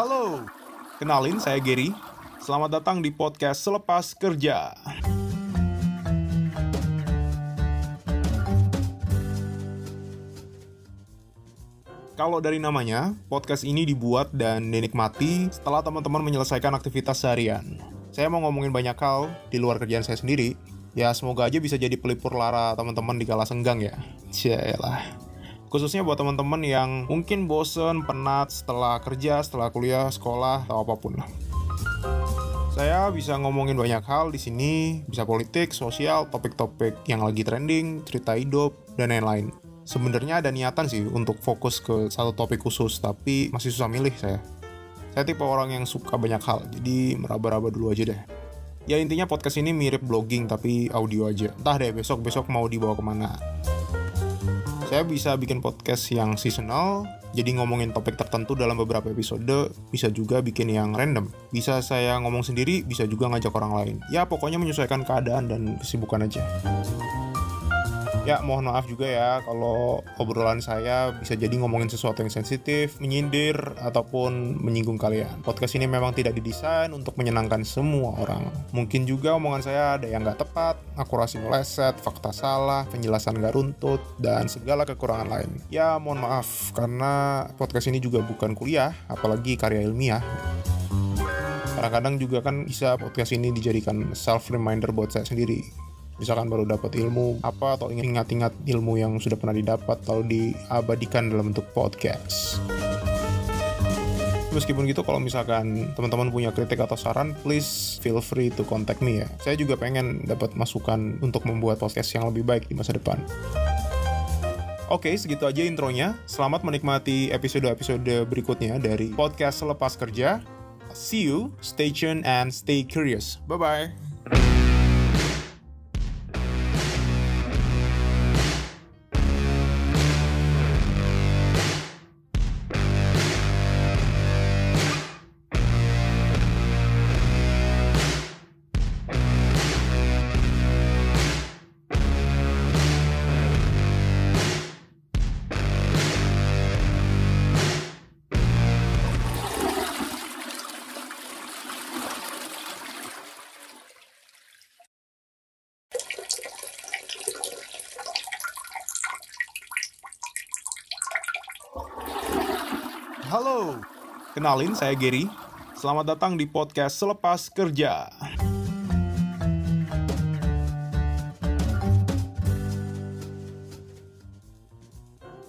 Halo, kenalin saya Gary. Selamat datang di podcast Selepas Kerja. Kalau dari namanya, podcast ini dibuat dan dinikmati setelah teman-teman menyelesaikan aktivitas seharian. Saya mau ngomongin banyak hal di luar kerjaan saya sendiri. Ya, semoga aja bisa jadi pelipur lara teman-teman di kala senggang ya. Cialah. Khususnya buat teman-teman yang mungkin bosen, penat setelah kerja, setelah kuliah, sekolah, atau apa pun lah. Saya bisa ngomongin banyak hal di sini, bisa politik, sosial, topik-topik yang lagi trending, cerita hidup, dan lain-lain. Sebenarnya ada niatan sih untuk fokus ke satu topik khusus, tapi masih susah milih saya. Saya tipe orang yang suka banyak hal, jadi meraba-raba dulu aja deh. Ya intinya podcast ini mirip blogging tapi audio aja. Entah deh besok-besok mau dibawa ke mana. Saya bisa bikin podcast yang seasonal, jadi ngomongin topik tertentu dalam beberapa episode, bisa juga bikin yang random. Bisa saya ngomong sendiri, bisa juga ngajak orang lain. Ya pokoknya menyesuaikan keadaan dan kesibukan aja. Ya, mohon maaf juga ya kalau obrolan saya bisa jadi ngomongin sesuatu yang sensitif, menyindir, ataupun menyinggung kalian. Podcast ini memang tidak didesain untuk menyenangkan semua orang. Mungkin juga omongan saya ada yang nggak tepat, akurasi meleset, fakta salah, penjelasan nggak runtut, dan segala kekurangan lain. Ya, mohon maaf, karena podcast ini juga bukan kuliah, apalagi karya ilmiah. Kadang-kadang juga kan bisa podcast ini dijadikan self-reminder buat saya sendiri misalkan baru dapat ilmu apa atau ingat-ingat ilmu yang sudah pernah didapat lalu diabadikan dalam bentuk podcast. Meskipun gitu kalau misalkan teman-teman punya kritik atau saran, please feel free to contact me ya. Saya juga pengen dapat masukan untuk membuat podcast yang lebih baik di masa depan. Oke, segitu aja intronya. Selamat menikmati episode-episode berikutnya dari podcast Selepas Kerja. See you, stay tuned, and stay curious. Bye-bye. Halo, kenalin saya Gary. Selamat datang di podcast Selepas Kerja.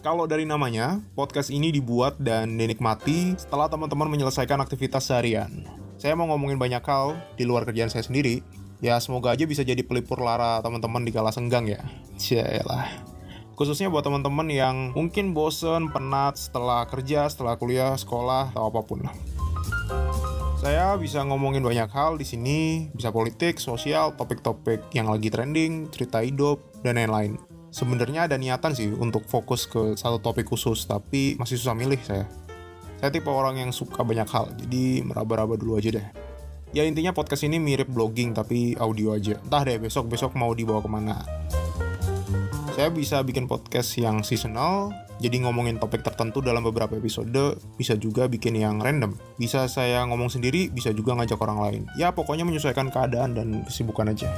Kalau dari namanya, podcast ini dibuat dan dinikmati setelah teman-teman menyelesaikan aktivitas seharian. Saya mau ngomongin banyak hal di luar kerjaan saya sendiri. Ya, semoga aja bisa jadi pelipur lara teman-teman di kala senggang ya. Cialah khususnya buat teman-teman yang mungkin bosen, penat setelah kerja, setelah kuliah, sekolah, atau apa pun lah. Saya bisa ngomongin banyak hal di sini, bisa politik, sosial, topik-topik yang lagi trending, cerita hidup, dan lain-lain. Sebenarnya ada niatan sih untuk fokus ke satu topik khusus, tapi masih susah milih saya. Saya tipe orang yang suka banyak hal, jadi meraba-raba dulu aja deh. Ya intinya podcast ini mirip blogging tapi audio aja. Entah deh besok-besok mau dibawa ke mana saya bisa bikin podcast yang seasonal, jadi ngomongin topik tertentu dalam beberapa episode, bisa juga bikin yang random. Bisa saya ngomong sendiri, bisa juga ngajak orang lain. Ya, pokoknya menyesuaikan keadaan dan kesibukan aja.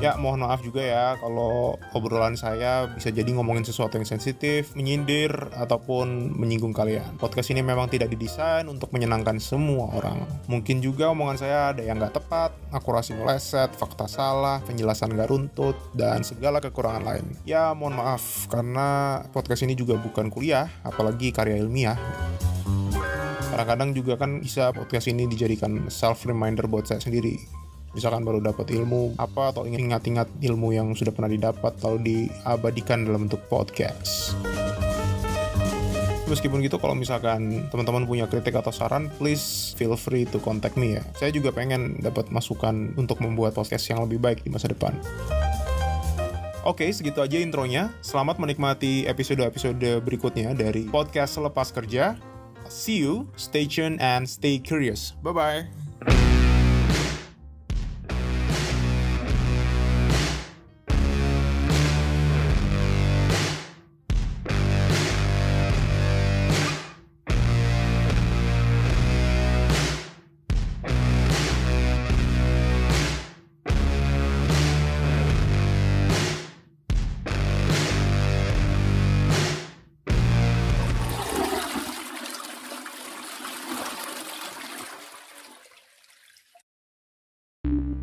Ya, mohon maaf juga ya kalau obrolan saya bisa jadi ngomongin sesuatu yang sensitif, menyindir, ataupun menyinggung kalian. Podcast ini memang tidak didesain untuk menyenangkan semua orang. Mungkin juga omongan saya ada yang nggak tepat, akurasi meleset, fakta salah, penjelasan nggak runtut, dan segala kekurangan lain. Ya, mohon maaf karena podcast ini juga bukan kuliah, apalagi karya ilmiah kadang-kadang juga kan bisa podcast ini dijadikan self reminder buat saya sendiri misalkan baru dapat ilmu apa atau ingat-ingat ilmu yang sudah pernah didapat lalu diabadikan dalam bentuk podcast. Meskipun gitu kalau misalkan teman-teman punya kritik atau saran, please feel free to contact me ya. Saya juga pengen dapat masukan untuk membuat podcast yang lebih baik di masa depan. Oke, segitu aja intronya. Selamat menikmati episode-episode berikutnya dari podcast Selepas Kerja. See you, stay tuned, and stay curious. Bye-bye.